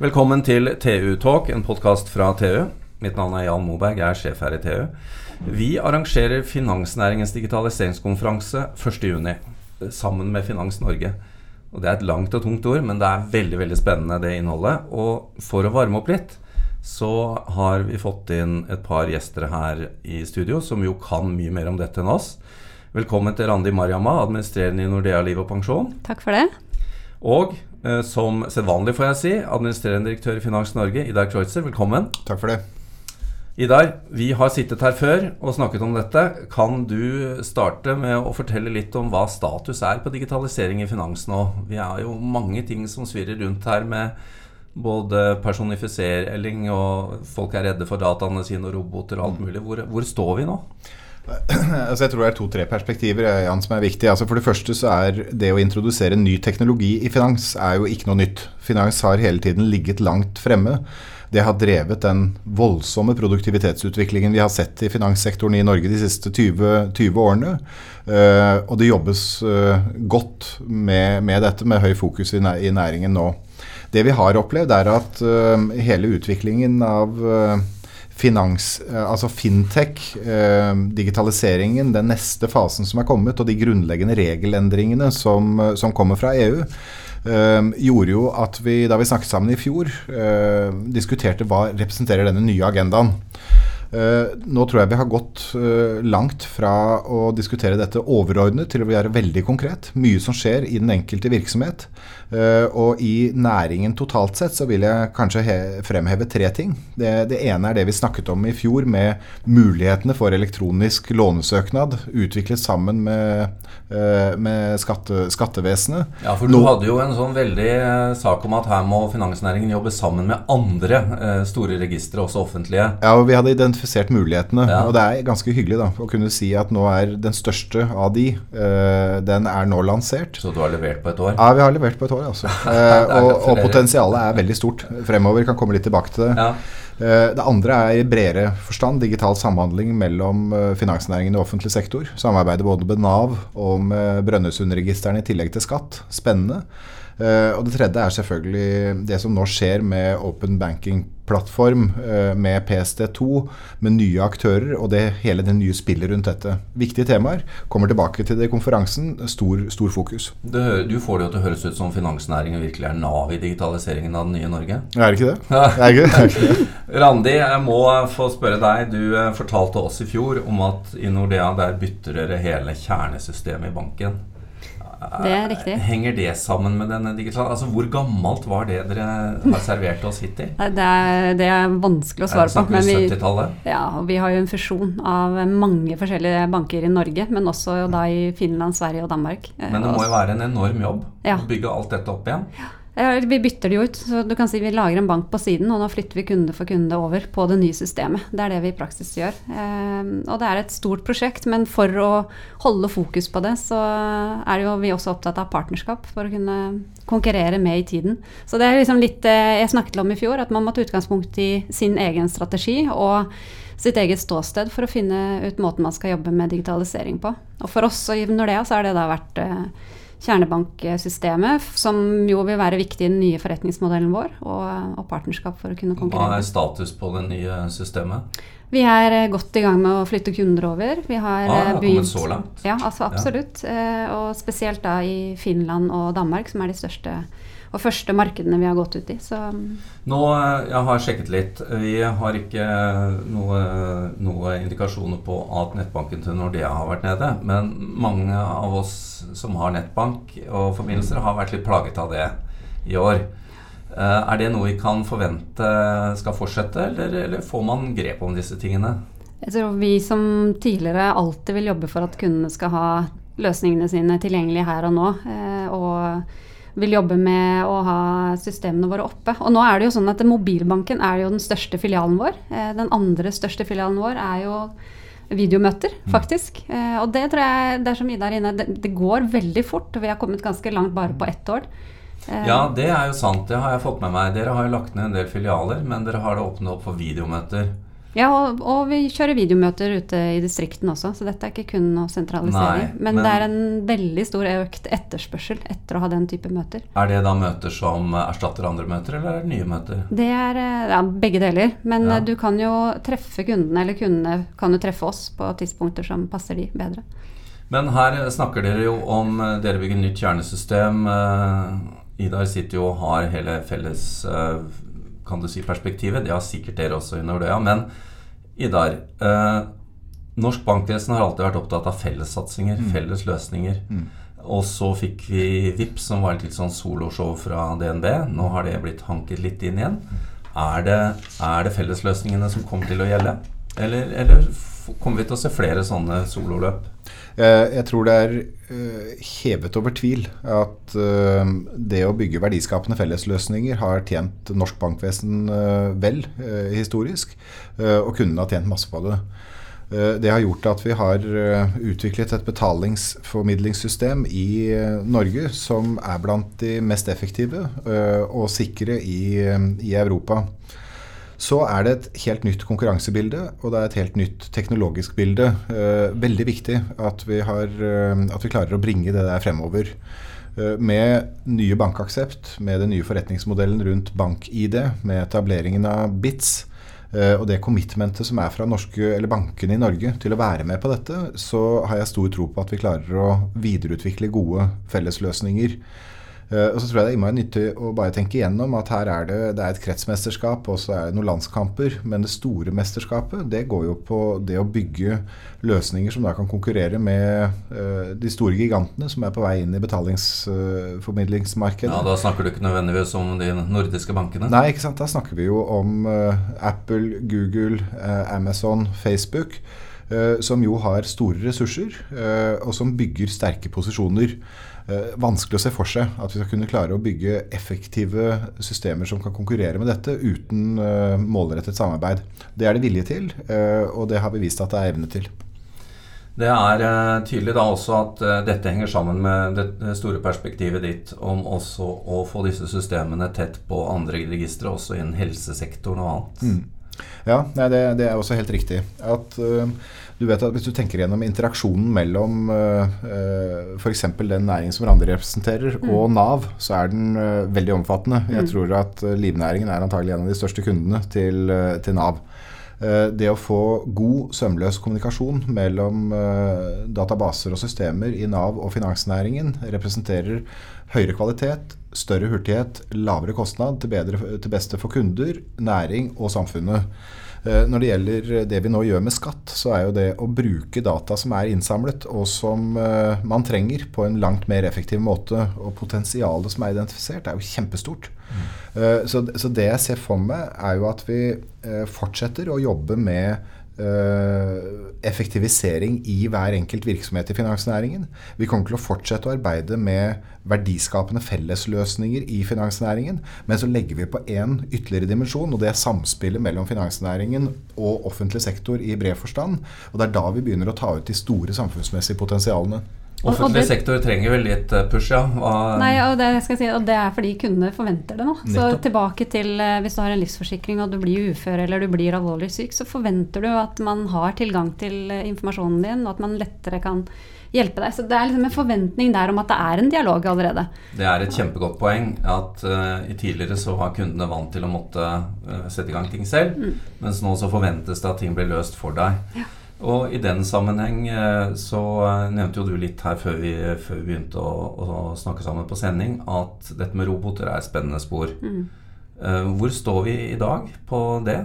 Velkommen til TU Talk, en podkast fra TU. Mitt navn er Jan Moberg, jeg er sjef her i TU. Vi arrangerer finansnæringens digitaliseringskonferanse 1.6 sammen med Finans Norge. Og Det er et langt og tungt ord, men det er veldig veldig spennende det innholdet. Og for å varme opp litt, så har vi fått inn et par gjester her i studio som jo kan mye mer om dette enn oss. Velkommen til Randi Mariamma, administrerende i Nordea Liv og Pensjon. Takk for det. Og som sedvanlig, får jeg si, administrerende direktør i Finans Norge, Idar Kreutzer. Velkommen. Takk for det. Idar, vi har sittet her før og snakket om dette. Kan du starte med å fortelle litt om hva status er på digitalisering i finans nå? Vi har jo mange ting som svirrer rundt her med både personifisering og folk er redde for dataene sine og roboter og alt mulig. Hvor, hvor står vi nå? Altså jeg tror det er to-tre perspektiver Jan, som er viktige. Altså for det første så er det å introdusere ny teknologi i finans er jo ikke noe nytt. Finans har hele tiden ligget langt fremme. Det har drevet den voldsomme produktivitetsutviklingen vi har sett i finanssektoren i Norge de siste 20, 20 årene. Uh, og det jobbes uh, godt med, med, dette, med høy fokus i, næringen nå. Det vi har opplevd, er at hele utviklingen av finans, eh, altså fintech, eh, digitaliseringen, den neste fasen som er kommet, og de grunnleggende regelendringene som, eh, som kommer fra EU, gjorde jo at vi, da vi snakket sammen i fjor, diskuterte hva representerer denne nye agendaen. Uh, nå tror jeg vi har gått langt fra å diskutere dette overordnet til å være veldig konkret. Mye som skjer i den enkelte virksomhet. Uh, og i næringen totalt sett så vil jeg kanskje fremheve tre ting. Det, det, ene er det vi snakket om i fjor, med mulighetene for elektronisk lånesøknad utviklet sammen med, med skatte, skattevesenet. Ja, for du Nå, hadde jo en sånn veldig sak om at her må finansnæringen jobbe sammen med andre store registre, også offentlige. Ja, og vi hadde identifisert mulighetene. Ja. Og det er ganske hyggelig da, å kunne si at nå er den største av de, den er nå lansert. Så du har levert på et år? Ja, vi har levert på et år. Altså. Uh, og, og, potensialet er veldig stort fremover. Kan komme litt tilbake til det. Ja. Eh, det andre er i bredere forstand digital samhandling mellom finansnæringen og offentlig sektor. Samarbeidet både med Nav og med Brønnøysundregistrene i tillegg til skatt. Spennende. Uh, og det tredje er selvfølgelig det som nå skjer med Open Banking-plattform, uh, med PST2, med nye aktører og det, hele det nye spillet rundt dette. Viktige temaer. Kommer tilbake til det i konferansen. Stor, stor fokus. Det, du får det jo til å høres ut som finansnæringen virkelig er nav i digitaliseringen av det nye Norge. Er det ikke det? Er det? Ikke det? Randi, jeg må få spørre deg. Du eh, fortalte oss i fjor om at i Nordea der bytter dere hele kjernesystemet i banken. Det er riktig. Henger det sammen med denne digitale Altså, Hvor gammelt var det dere har servert oss hittil? Det er, det er vanskelig å svare på. Men vi, ja, vi har jo en fusjon av mange forskjellige banker i Norge, men også da i Finland, Sverige og Danmark. Men det må jo være en enorm jobb ja. å bygge alt dette opp igjen? Ja. Vi bytter det jo ut. så du kan si Vi lager en bank på siden, og nå flytter vi kunde for kunde over på det nye systemet. Det er det vi i praksis gjør. Ehm, og det er et stort prosjekt, men for å holde fokus på det, så er det jo vi også opptatt av partnerskap for å kunne konkurrere med i tiden. Så det er liksom litt det jeg snakket om i fjor, at man må ta utgangspunkt i sin egen strategi. og sitt eget ståsted for å finne ut måten man skal jobbe med digitalisering på. Og for oss i Nordea så har det da vært eh, kjernebanksystemet, som jo vil være viktig i den nye forretningsmodellen vår, og, og partnerskap for å kunne konkurrere. Hva er status på det nye systemet? Vi er eh, godt i gang med å flytte kunder over. Vi har ah, eh, begynt så langt? Ja, altså absolutt. Ja. Eh, og spesielt da i Finland og Danmark, som er de største og første markedene vi har gått ut i. Så. Nå, Jeg har sjekket litt. Vi har ikke noe, noe indikasjoner på at nettbanken til Nordea har vært nede. Men mange av oss som har nettbank og forbindelser, har vært litt plaget av det i år. Eh, er det noe vi kan forvente skal fortsette, eller, eller får man grep om disse tingene? Jeg tror Vi som tidligere alltid vil jobbe for at kundene skal ha løsningene sine tilgjengelig her og nå. Eh, og vil jobbe med å ha systemene våre oppe. Og nå er det jo sånn at Mobilbanken er jo den største filialen vår. Eh, den andre største filialen vår er jo videomøter, mm. faktisk. Mm. Og det tror jeg, det er som Ida er inne, det, det, går veldig fort. Vi har kommet ganske langt bare på ett år. Eh, ja, det er jo sant. Det har jeg fått med meg. Dere har jo lagt ned en del filialer, men dere har det åpnet opp for videomøter. Ja, og, og, vi kjører videomøter ute i distriktene også, så dette er ikke kun å sentralisere. Nei, men, men- det er en veldig stor økt etterspørsel etter å ha den type møter. Er det da møter som erstatter andre møter, eller er det nye møter? Det er eh, ja, begge deler, men Ja. eh, du kan jo treffe kundene, eller kundene kan jo treffe oss på tidspunkter som passer de bedre. Men her snakker dere jo om eh, Dere bygger nytt kjernesystem. Idar sitter jo og har hele felles kan du si, perspektivet. Det har sikkert dere også i Nordøya. Men Idar, eh, norsk bankvesen har alltid vært opptatt av fellessatsinger, felles løsninger. Og så fikk vi VIPS, som var et litt sånn soloshow fra DNB. Nå har det blitt hanket litt inn igjen. Er det, er det fellesløsningene som kommer til å gjelde? Eller, eller kommer vi til å se flere sånne sololøp? Eh, Jeg tror det er eh, hevet over tvil at eh, det å bygge verdiskapende fellesløsninger har tjent norsk bankvesen vel historisk, og kundene har tjent masse på det. Det har gjort at vi har utviklet et betalingsformidlingssystem i Norge som er blant de mest effektive og sikre i, i Europa. Så er det et helt nytt konkurransebilde, og det er et helt nytt teknologisk bilde. Eh, veldig viktig at vi, har, eh, at vi klarer å bringe det der fremover. Eh, med nye bankaksept, med den nye forretningsmodellen rundt bank-ID, med etableringen av BITS, og det commitmentet som er fra norske, bankene i Norge til å være med på dette, så har jeg stor tro på at vi klarer å videreutvikle gode fellesløsninger. Eh, og så tror jeg det er innmari nyttig å bare tenke igjennom at her er det, det er et kretsmesterskap, og så er det noen landskamper. Men det store mesterskapet det går jo på det å bygge løsninger som da kan konkurrere med uh, de store gigantene som er på vei inn i betalingsformidlingsmarkedet. Ja, Da snakker du ikke nødvendigvis om de nordiske bankene? Nei, ikke sant. Da snakker vi jo om uh, Apple, Google, Amazon, Facebook. Eh, som jo har store ressurser, eh, og som bygger sterke posisjoner. Eh, vanskelig å se for seg at vi skal kunne klare å bygge effektive systemer som kan konkurrere med dette uten målrettet samarbeid. Det er det vilje til, og det har vi vist at det er evne til. Det er tydelig da også at dette henger sammen med det, store perspektivet ditt om også å få disse systemene tett på andre registre, også innen helsesektoren og annet. Ja, nei, det, det er også helt riktig. At øh, du vet at Hvis du tenker gjennom interaksjonen mellom uh, f.eks. den næringen som Randi representerer, og Nav, så er den øh, veldig omfattende. Jeg tror at livnæringen er antagelig en av de største kundene til, til Nav. Eh, det å få god, sømløs kommunikasjon mellom eh, databaser og systemer i Nav og finansnæringen representerer høyere kvalitet, større hurtighet, lavere kostnad til, bedre, til beste for kunder, næring og samfunnet. Eh, Når det gjelder det vi nå gjør med skatt, så er jo det å bruke data som er innsamlet, og som eh, man trenger på en langt mer effektiv måte, og potensialet som er identifisert, er jo kjempestort. Mm. Så, så det jeg ser for meg, er jo at vi eh, fortsetter å jobbe med eh, effektivisering i hver enkelt virksomhet i finansnæringen. Vi kommer til å fortsette å arbeide med verdiskapende fellesløsninger i finansnæringen. Men så legger vi på én ytterligere dimensjon, og det er samspillet mellom finansnæringen og offentlig sektor i bred forstand. Og det er da vi begynner å ta ut de store samfunnsmessige potensialene. Offentlig sektor trenger vel litt eh, push, ja. Og, Nei, og det, si, og det er fordi kundene forventer det nå. Så tilbake til eh, hvis du har en livsforsikring og du blir ufør eller du blir alvorlig syk, så forventer du at man har tilgang til eh, informasjonen din, og at man lettere kan hjelpe deg. Så det er liksom en forventning der om at det er en dialog allerede. Det er et kjempegodt poeng at uh, i tidligere så var kundene vant til å måtte uh, sette i gang ting selv, mens nå så forventes det at ting blir løst for deg. Og i den sammenheng eh, så eh, nevnte jo du litt her før vi, før vi begynte å, å snakke sammen på sending, at dette med roboter er et spennende spor. Mm. Hvor står vi i dag på det?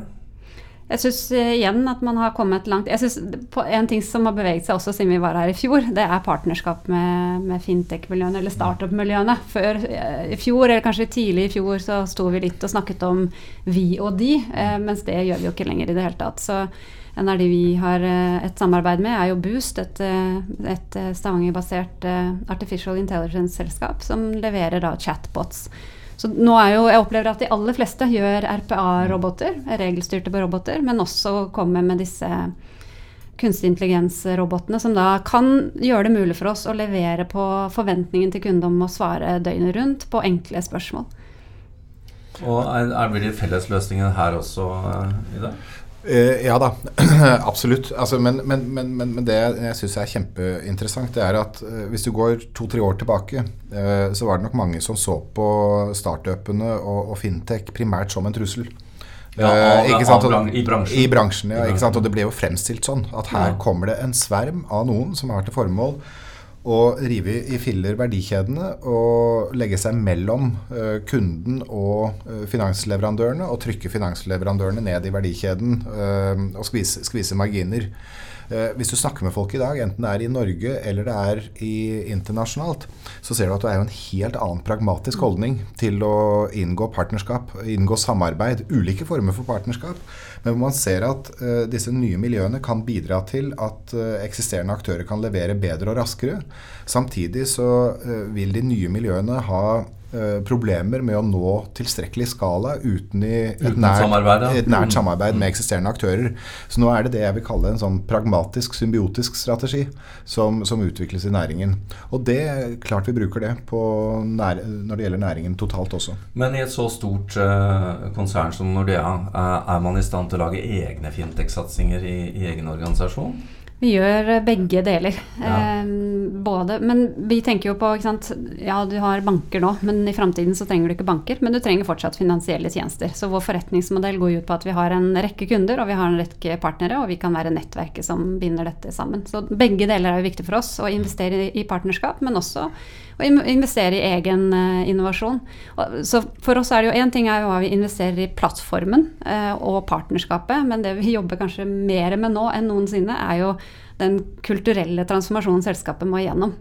Jeg syns igjen at man har kommet langt. Jeg synes En ting som har beveget seg også siden vi var her i fjor, det er partnerskap med, med fintech-miljøene, eller startup-miljøene. Før eh, i fjor, eller kanskje tidlig i fjor, så sto vi litt og snakket om vi og de, eh, mens det gjør vi jo ikke lenger i det hele tatt. Så en av de vi har eh, et samarbeid med, er jo Boost, et, eh, et eh, Stavanger-basert eh, artificial intelligence-selskap som leverer da chatbots. Så nå er jo, Jeg opplever at de aller fleste gjør RPA-roboter, regelstyrte roboter, men også kommer med disse kunstig intelligens-robotene, som da kan gjøre det mulig for oss å levere på forventningen til kunde om å svare døgnet rundt på enkle spørsmål. Og er, er blir det fellesløsninger her også eh, i dag? Uh, ja da, absolutt. Altså, men, men, men, men, det jeg syns er kjempeinteressant, det er at uh, hvis du går to-tre år tilbake, uh, så var det nok mange som så på startupene og, og fintech primært som en trussel. Ja, av, av, av, I bransjen. I bransjen, ja. Og det ble jo fremstilt sånn at her kommer det en sverm av noen som har til formål å rive i filler verdikjedene og legge seg mellom uh, kunden og uh, finansleverandørene og trykke finansleverandørene ned i verdikjeden uh, og skvise, skvise marginer. hvis du snakker med folk i dag, enten det er i Norge eller det er i internasjonalt, så ser du at det er en helt annen pragmatisk holdning til å inngå partnerskap, inngå samarbeid, ulike former for partnerskap. Men hvor man ser at uh, disse nye miljøene kan bidra til at uh, eksisterende aktører kan levere bedre og raskere. Samtidig så uh, vil de nye miljøene ha problemer med å nå tilstrekkelig skala uten, i et, uten nært, samarbeid, ja. et nært mm. samarbeid med eksisterende aktører. Så nå er det det jeg vil kalle en sånn pragmatisk, symbiotisk strategi som, som utvikles i næringen. Og det klart vi bruker det nær, når det gjelder næringen totalt også. Men i et så stort uh, konsern som Nordea, uh, er man i stand til å lage egne fintech-satsinger i, i egen organisasjon? Vi gjør begge deler. Ja. Eh, både, men vi tenker jo på? Ja, du har banker nå, men i framtiden så trenger du ikke banker. Men du trenger fortsatt finansielle tjenester. Så vår forretningsmodell går ut på at vi har en rekke kunder, og vi har en rekke partnere, og vi kan være nettverket som binder dette sammen. Så begge deler er jo viktig for oss. Å investere i partnerskap, men også å investere i egen uh, innovasjon. Og, så for oss er det jo én ting er hva vi investerer i plattformen uh, og partnerskapet, men det vi jobber kanskje mer med nå enn noensinne, er jo den kulturelle transformasjonen selskapet må igjennom.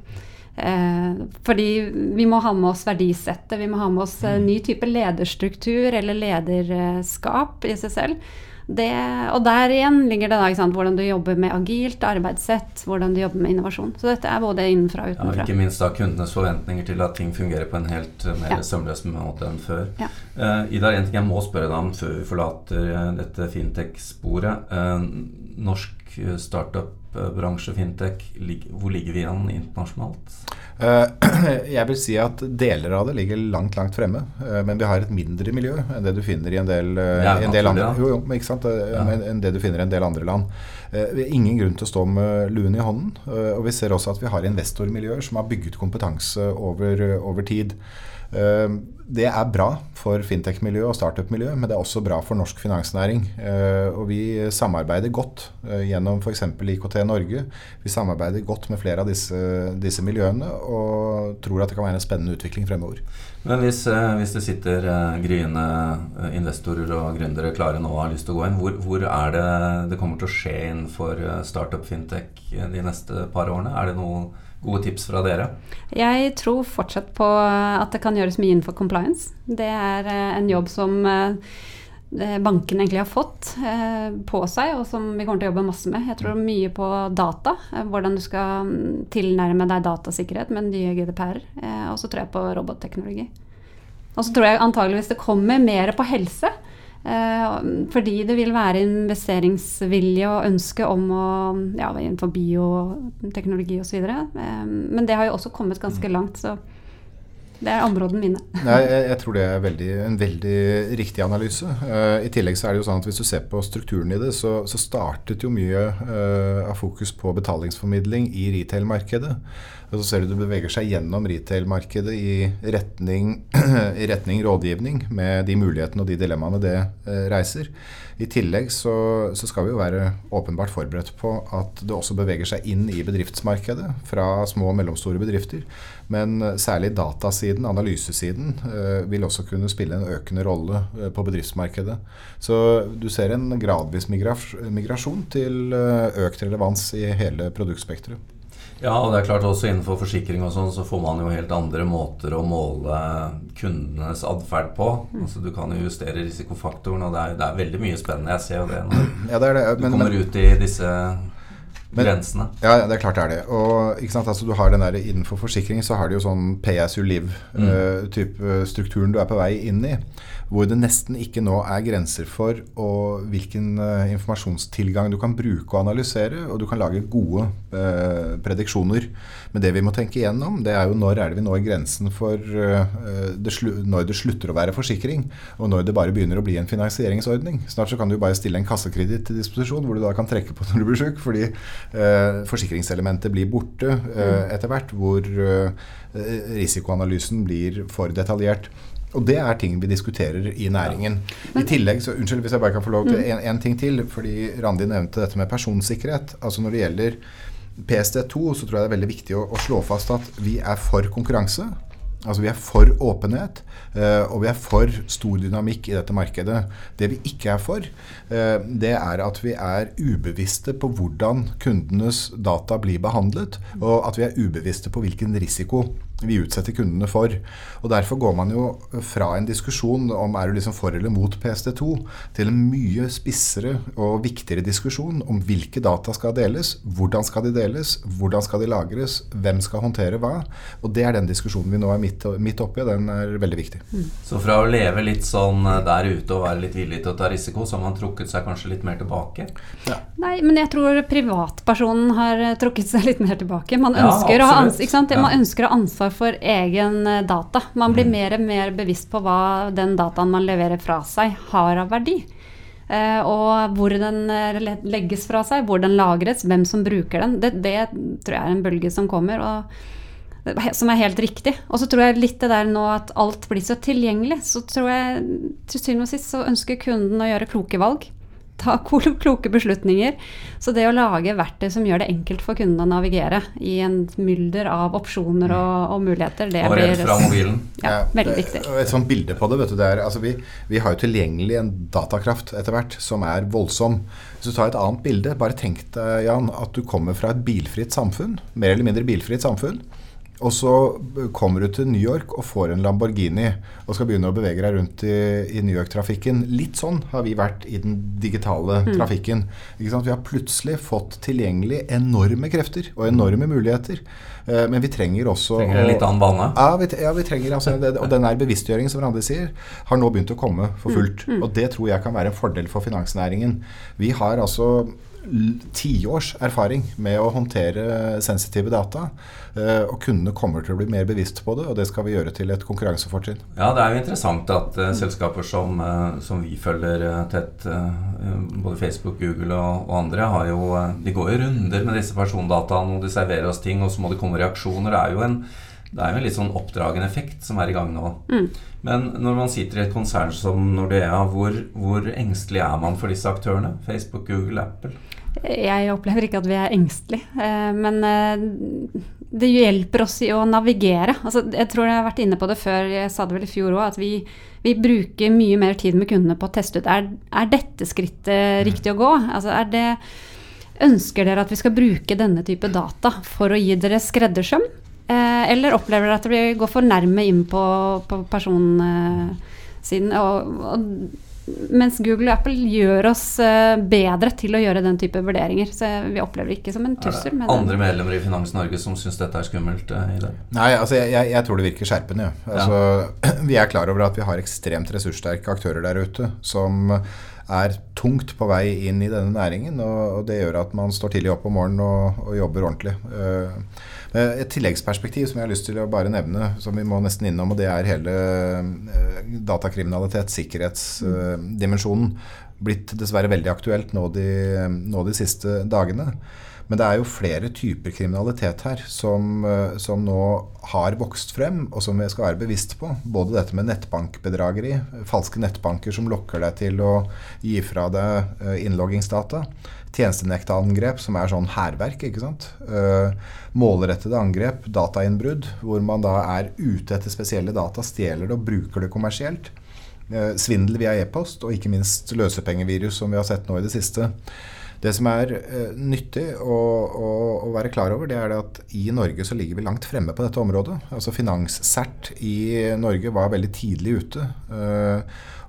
Eh, fordi vi må ha med oss verdisettet, vi må ha med oss eh, ny type lederstruktur eller lederskap i seg selv. Det, og der igjen ligger det da, sant, hvordan du jobber med agilt arbeidssett, hvordan du jobber med innovasjon. Så dette er både innenfra og utenfra. Ja, ikke minst da kundenes forventninger til at ting fungerer på en helt uh, mer ja. sømløs måte enn før. Ja. Uh, Idar, en ting jeg må spørre deg om før vi forlater uh, dette fintech-sporet. norsk startup-bransje, fintech, hvor ligger vi igjen internasjonalt? Eh, jeg vil si at deler av det ligger langt, langt fremme. Eh, men vi har et mindre miljø enn det du finner i en del, eh, ja, en del andre jo, jo, ikke sant? Ja. enn det du finner i en del andre land. Har ingen grunn til å stå med luen i hånden. Og vi ser også at vi har investormiljøer som har bygget kompetanse over, over tid. Eh, det er bra for fintech-miljøet og startup-miljøet, men det er også bra for norsk finansnæring. Eh, og vi samarbeider godt eh, gjennom f.eks. IKT Norge. Vi samarbeider godt med flere av disse, disse, miljøene og tror at det kan være en spennende utvikling fremover. Men hvis, hvis det sitter gryende investorer og gründere klare nå og har lyst til å gå inn, hvor, hvor er det det kommer til å skje innenfor startup fintech de neste par årene? Er det noen gode tips fra dere? Jeg tror fortsatt på at det kan gjøres mye innenfor compliance. Det er eh, en jobb som eh, banken egentlig har fått eh, på seg, og som vi kommer til å jobbe masse med. Jeg tror mye på data, hvordan du skal mm, tilnærme deg datasikkerhet med nye GDPR. Og så tror jeg på robotteknologi. Og så tror jeg antageligvis det kommer mer på helse. Eh, fordi det vil være investeringsvilje og ønske om å ja, innenfor bioteknologi osv. Eh, men det har jo også kommet ganske langt. så det er områdene mine. Nei, jeg, jeg, tror det er veldig, en veldig riktig analyse. Uh, I tillegg så er det jo sånn at hvis du ser på strukturen i det, så, så startet jo mye uh, av fokus på betalingsformidling i retail-markedet. Og så ser du det beveger seg gjennom retail-markedet i i retning, rådgivning, med de mulighetene og de dilemmaene det uh, reiser. I tillegg så, så, skal vi jo være åpenbart forberedt på at det også beveger seg inn i bedriftsmarkedet fra små og mellomstore bedrifter. Men eh, særlig datasiden, analysesiden, eh, vil også kunne spille en økende rolle eh, på bedriftsmarkedet. Så du ser en gradvis migrasjon til økt relevans i hele produktspekteret. Ja, og det er klart også innenfor forsikring og sånn så får man jo helt andre måter å måle kundenes atferd på. Mm. Altså Du kan jo justere risikofaktoren, og det er, det er veldig mye spennende. Jeg ser jo det når ja, det det. Men, du kommer ut i disse Men, grensene. Ja, det er klart det er det. Og ikke sant, altså du har den der Innenfor forsikring så har du jo sånn live-type mm. uh, strukturen du er på vei inn i hvor det nesten ikke nå er grenser for og hvilken uh, informasjonstilgang du kan bruke og analysere, og du kan lage gode uh, prediksjoner. Men det vi må tenke igjennom, det er jo når er det vi når grensen for uh, det når det slutter å være forsikring, og når det bare begynner å bli en finansieringsordning. Snart så kan du bare stille en kassekreditt til disposisjon, hvor du da kan trekke på når du blir syk, fordi forsikringselementet blir borte etter hvert, hvor risikoanalysen blir for detaljert. Og det er ting vi diskuterer i næringen. I tillegg, så, Unnskyld hvis jeg bare kan få lov til mm. en, en ting til. fordi Randi nevnte dette med personsikkerhet. Altså Når det gjelder PST2, så tror jeg det er veldig viktig å, å slå fast at vi er for konkurranse. Altså Vi er for åpenhet, uh, og vi er for stor dynamikk i dette markedet. Det vi ikke er for, uh, det er at vi er ubevisste på hvordan kundenes data blir behandlet, og at vi er ubevisste på hvilken risiko vi utsetter kundene for. Og Derfor går man jo fra en diskusjon om er du liksom for eller mot PST2, til en mye spissere og viktigere diskusjon om hvilke data skal deles, hvordan skal de deles, hvordan skal de lagres, hvem skal håndtere hva. Og Det er den diskusjonen vi nå er midt, midt oppi, og den er veldig viktig. Mm. Så fra å leve litt sånn eh, der ute og være litt villig til å ta risiko, så har man trukket seg kanskje litt mer tilbake? Ja. Nei, men jeg tror privatpersonen har trukket seg litt mer tilbake. Man ønsker, ja, å, ha ans man ønsker å ha ansvar ansvar for egen eh, data. Man blir mm. mer og mer bevisst på hva den dataen man leverer fra seg, har av verdi. Uh, og hvor den uh, legges fra seg, hvor den lagres, hvem som bruker den. Det, det tror jeg er en bølge som kommer, og, som er helt riktig. Og så tror jeg litt det der nå at alt blir så tilgjengelig. Så tror jeg til syvende og sist så ønsker kunden å gjøre kloke valg ta kloke beslutninger. Så det å lage verktøy som gjør det enkelt for kunden å navigere i en mylder av opsjoner og, og muligheter, det og blir fra mobilen. Ja, ja, veldig viktig. Et sånt bilde på det, vet du, det er, altså vi, vi, har jo tilgjengelig en datakraft etter hvert som er voldsom. Hvis du tar et annet bilde, bare tenk deg Jan, at du kommer fra et bilfritt samfunn, mer eller mindre bilfritt samfunn. Og så kommer du til New York og får en Lamborghini og skal begynne å bevege deg rundt i, i New York-trafikken. Litt sånn har vi vært i den digitale mm. trafikken. Vi har plutselig fått tilgjengelig enorme krefter og enorme muligheter. Eh, men vi trenger også Trenger en litt annen bane? Ja, vi, ja, vi trenger altså, det, Og den der bevisstgjøringen som Randi sier, har nå begynt å komme for mm. fullt. Mm. Og det tror jeg kan være en fordel for finansnæringen. Vi har altså tiårs erfaring med å håndtere sensitive data. Eh, og kundene kommer til å bli mer bevisst på det, og det skal vi gjøre til et konkurransefortrinn. Ja, det er jo interessant at uh, selskaper som, uh, som, vi følger uh, tett, både Facebook, Google og, og andre, jo, de går jo runder med disse persondataene, og de serverer oss ting, og så må det komme reaksjoner. Det er jo en det er jo en litt sånn oppdragende effekt som er i gang nå. Mm. Men når man sitter i et konsern som Nordea, hvor, hvor engstelig er man for disse aktørene? Facebook, Google, Apple? Jeg opplever ikke at vi er engstelige. Eh, men eh, det hjelper oss i å navigere. Altså, jeg tror jeg har vært inne på det før, jeg sa det vel i fjor òg, at vi, vi, bruker mye mer tid med kundene på å teste ut er, er dette skrittet riktig å gå. Altså, er det, ønsker dere at vi skal bruke denne type data for å gi dere skreddersøm? Eh, eller opplever dere at vi går for nærme inn på, på personsiden? Og, og mens Google og Apple gjør oss eh, bedre til å gjøre den type vurderinger. Så vi opplever det ikke som en trussel. Er det andre medlemmer i Finans Norge som syns dette er skummelt? Eh, i dag? Nei, altså jeg, jeg, jeg tror det virker skjerpende. Altså, ja. Vi er klar over at vi har ekstremt ressurssterke aktører der ute som er tungt på vei inn i denne næringen. Og, det gjør at man står tidlig opp om morgenen og, og jobber ordentlig. Uh, Eh, et tilleggsperspektiv som jeg har lyst til å bare nevne, som vi må nesten innom, og det er hele eh, datakriminalitet, sikkerhetsdimensjonen. Blitt dessverre veldig aktuelt nå de, nå de siste dagene. Men det er jo flere typer kriminalitet her som, eh, som, nå har vokst frem, og som vi skal være bevisst på. Både dette med nettbankbedrageri, falske nettbanker som lokker deg til å gi fra deg innloggingsdata tjenestenektangrep, som er sånn hærverk. ikke? Uh, målrettede angrep, datainnbrudd, hvor man da er ute etter spesielle data, stjeler det og bruker det kommersielt. Svindel via e-post, og ikke minst løsepengevirus, som vi har sett nå i det siste. Det som er uh, nyttig å, å, å, være klar over, det er det at i Norge så ligger vi langt fremme på dette området. Altså Finanssert i Norge var veldig tidlig ute. Uh,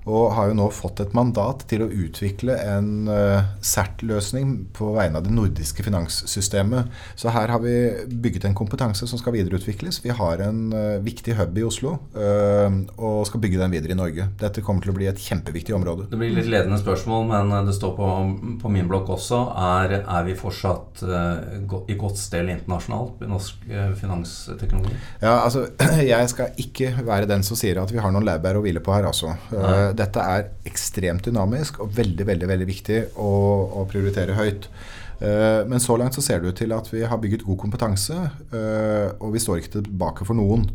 Og har jo nå fått et mandat til å utvikle en uh, CERT-løsning på vegne av det nordiske finanssystemet. Så her har vi bygget en kompetanse som skal videreutvikles. Vi har en uh, viktig hub i Oslo uh, og skal bygge den videre i Norge. Dette kommer til å bli et kjempeviktig område. Det blir litt ledende spørsmål, men det står på, på min blokk også. Er, er vi fortsatt i godt stell internasjonalt i norsk finansteknologi? Ja, altså, jeg skal ikke være den som sier at vi har noen laurbær å hvile på her, altså. Nei dette er ekstremt dynamisk og veldig veldig, veldig viktig å, å prioritere høyt. Uh, men så langt så ser det ut til at vi har bygget god kompetanse, uh, og vi står ikke tilbake for noen.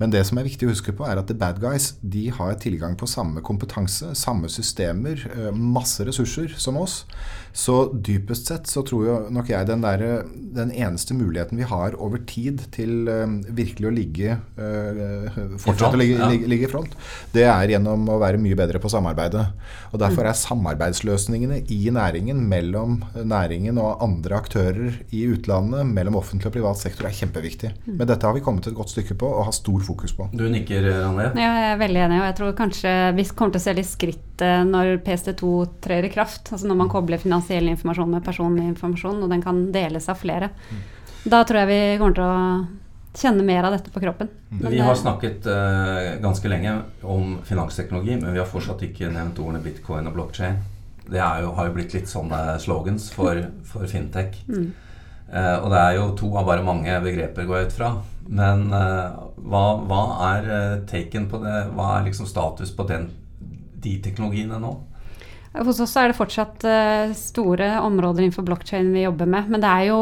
Men det som er viktig å huske på, er at the bad guys de har tilgang på samme kompetanse, samme systemer, uh, masse ressurser som oss. Så dypest sett så tror jo nok jeg den, der, den eneste muligheten vi har over tid til um, virkelig å ligge fortsette å ligge, ja. ligge, ligge, i front, det er gjennom å være mye bedre på samarbeidet. Og Derfor er samarbeidsløsningene i næringen mellom næringen og andre aktører i utlandet, mellom offentlig og privat sektor, er kjempeviktig. Mm. Men dette har vi kommet et godt stykke på og har stor fokus på. Du nikker, Randé? Ja, jeg er veldig enig. Og jeg tror kanskje vi kommer til å se litt skritt eh, når PST2 trer i kraft. Altså når man kobler finansiell informasjon med personlig informasjon, og den kan deles av flere. Mm. Da tror jeg vi kommer til å kjenne mer av dette på kroppen. Men vi har snakket uh, ganske lenge om finansteknologi, men vi har fortsatt ikke nevnt ordene bitcoin og blockchain. Det jo, har jo blitt litt sånne slogans for, for fintech. Mm. Uh, og det er jo to av bare mange begreper, går jeg ut fra. Men uh, hva, hva, er taken på det? Hva er liksom status på den, de teknologiene nå? Hos oss er det fortsatt store områder innenfor blokkjede vi jobber med. Men det er jo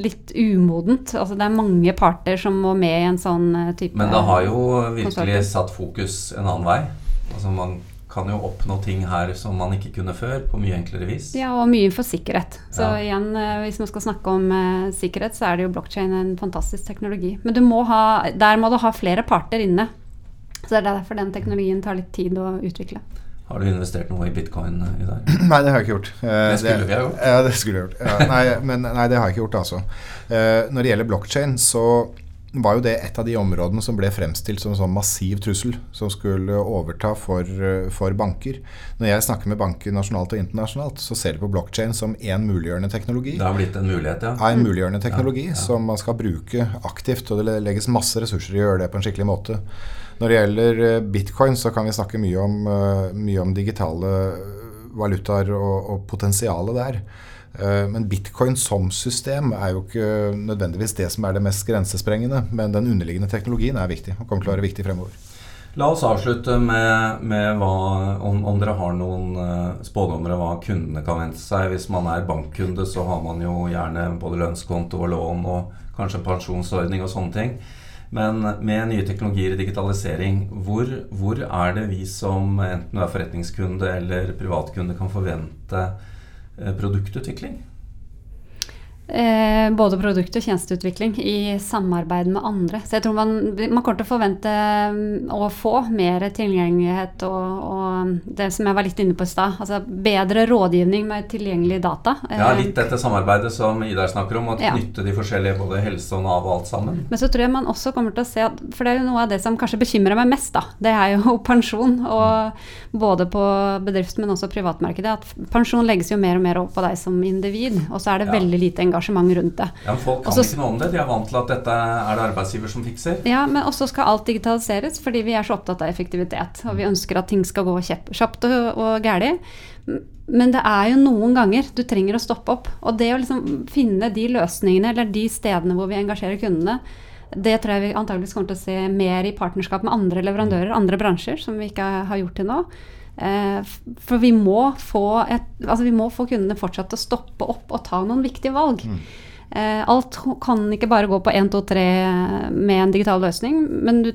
litt umodent. Altså, det er mange parter som må med i en sånn type Men det har jo virkelig konsorter. satt fokus en annen vei. Altså, man kan jo oppnå ting her som man ikke kunne før, på mye enklere vis. Ja, og mye for sikkerhet. Så ja. igjen, uh, hvis man skal snakke om sikkerhet, så er det jo blokkjede en fantastisk teknologi. Men må ha, der må du ha flere parter inne. Så det er derfor den teknologien tar litt tid å utvikle. Har du investert noe i bitcoin i dag? Nei, det har jeg ikke gjort. Eh, det skulle vi ha gjort. Ja, det skulle vi gjort. Ja, nei, men nei, det har jeg ikke gjort, altså. Eh, når det gjelder blokkjede, så var jo det et av de områdene som ble fremstilt som en sånn massiv trussel som skulle overta for, for, banker. Når jeg snakker med banker nasjonalt og internasjonalt, så ser de på blokkjede som én muliggjørende teknologi. Det har blitt en mulighet, ja. Ja, en muliggjørende teknologi ja, ja. som man skal bruke aktivt. Og det legges masse ressurser i å gjøre det på en skikkelig måte. Når det gjelder eh, bitcoin, så kan vi snakke mye om, eh, mye om digitale valutaer og, og potensialet der. Eh, men bitcoin som system er jo ikke nødvendigvis det som er det mest grensesprengende. Men den underliggende teknologien er viktig og kommer til å være viktig fremover. La oss avslutte med, med hva, om, om, dere har noen spådommer om hva kundene kan vente seg. Hvis man er bankkunde, så har man jo gjerne både lønnskonto og lån og kanskje pensjonsordning og sånne ting. Men med nye teknologier i digitalisering, hvor, hvor, er det vi som enten er forretningskunde eller privatkunde kan forvente eh, produktutvikling? Eh, både produkt- og tjenesteutvikling i samarbeid med andre. Så jeg tror man, man kommer til å forvente mm, å få mer tilgjengelighet og, og det som jeg var litt inne på i stad. Altså bedre rådgivning med tilgjengelig data. Ja, litt dette samarbeidet som Idar snakker om, å ja. knytte de forskjellige både helse og Nav og alt sammen. Men så tror jeg man også kommer til å se at For det er jo noe av det som kanskje bekymrer meg mest, da. Det er jo pensjon. Og både på bedrift, men også privatmarkedet. At pensjon legges jo mer og mer opp på deg som individ. Og så er det ja. veldig lite engasjement engasjement rundt det. Ja, Folk kan også, ikke noe om det. De er vant til at dette er det arbeidsgiver som fikser. Ja, men også skal alt digitaliseres fordi vi er så opptatt av effektivitet. Og vi ønsker at ting skal gå kjapt og, og gæli. Men det er jo noen ganger du trenger å stoppe opp. Og det å liksom finne de løsningene eller de stedene hvor vi engasjerer kundene, det tror jeg vi antageligvis kommer til å se mer i partnerskap med andre leverandører, andre bransjer, som vi ikke har gjort til nå. Eh, for vi må, få et, altså vi må få kundene fortsatt til å stoppe opp og ta noen viktige valg. Mm. Eh, alt kan ikke bare gå på 1, 2, 3 med en digital løsning, du,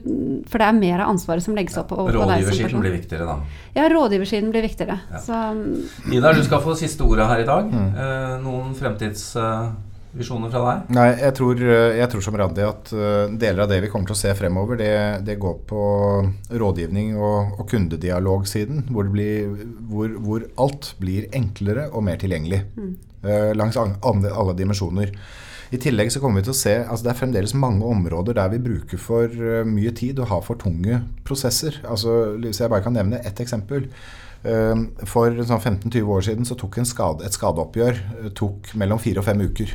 for det er mer av ansvaret som legges opp. Ja, rådgiversiden blir viktigere, da? Ja, rådgiversiden blir viktigere. Ja. Så, Ida, du skal få siste ordet her i dag. Mm. Eh, noen fremtids visjoner fra deg? Nei, jeg tror, eh, jeg tror som Randi at uh, deler av det vi kommer til å se fremover, det, det går på rådgivning og, og kundedialogsiden. Hvor, hvor, hvor, alt blir enklere og mer tilgjengelig. Mm. Uh, langs alle dimensjoner. I tillegg så kommer vi til å se altså Det er fremdeles mange områder der vi bruker for mye tid og har for tunge prosesser. Altså, hvis jeg bare kan nevne ett eksempel. For sånn 15-20 år siden så tok skade, et skadeoppgjør tok mellom fire og fem uker.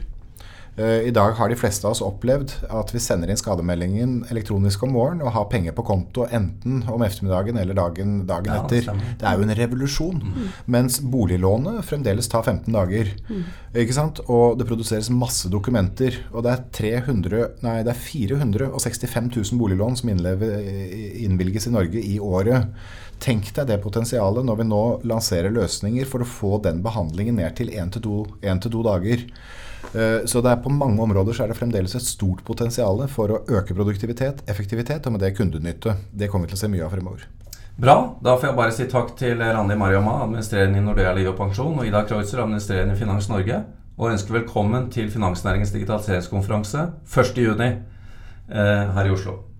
Eh, I dag har de fleste av oss opplevd at vi sender inn skademeldingen elektronisk om morgenen og har penger på konto enten om ettermiddagen eller dagen, dagen ja, etter. Det er jo en revolusjon. Mm. Mens boliglånet fremdeles tar 15 dager. Mm. Ikke sant? Og det produseres masse dokumenter. Og det er, 300, nei, det er 465 000 boliglån som innvilges i Norge i året. Tenk deg det potensialet når vi nå lanserer løsninger for å få den behandlingen ned til én til to dager. Eh, så det er på mange områder så er det fremdeles et stort potensial for å øke produktivitet, effektivitet og med det kundenytte. Det kommer vi til å se mye av fremover. Bra. Da får jeg bare si takk til Randi Mariamma, administrerende i Nordea Liv og Pensjon, og Ida Kreutzer, administrerende i Finans Norge. Og ønsker velkommen til finansnæringens digitaliseringskonferanse 1.6 eh, her i Oslo.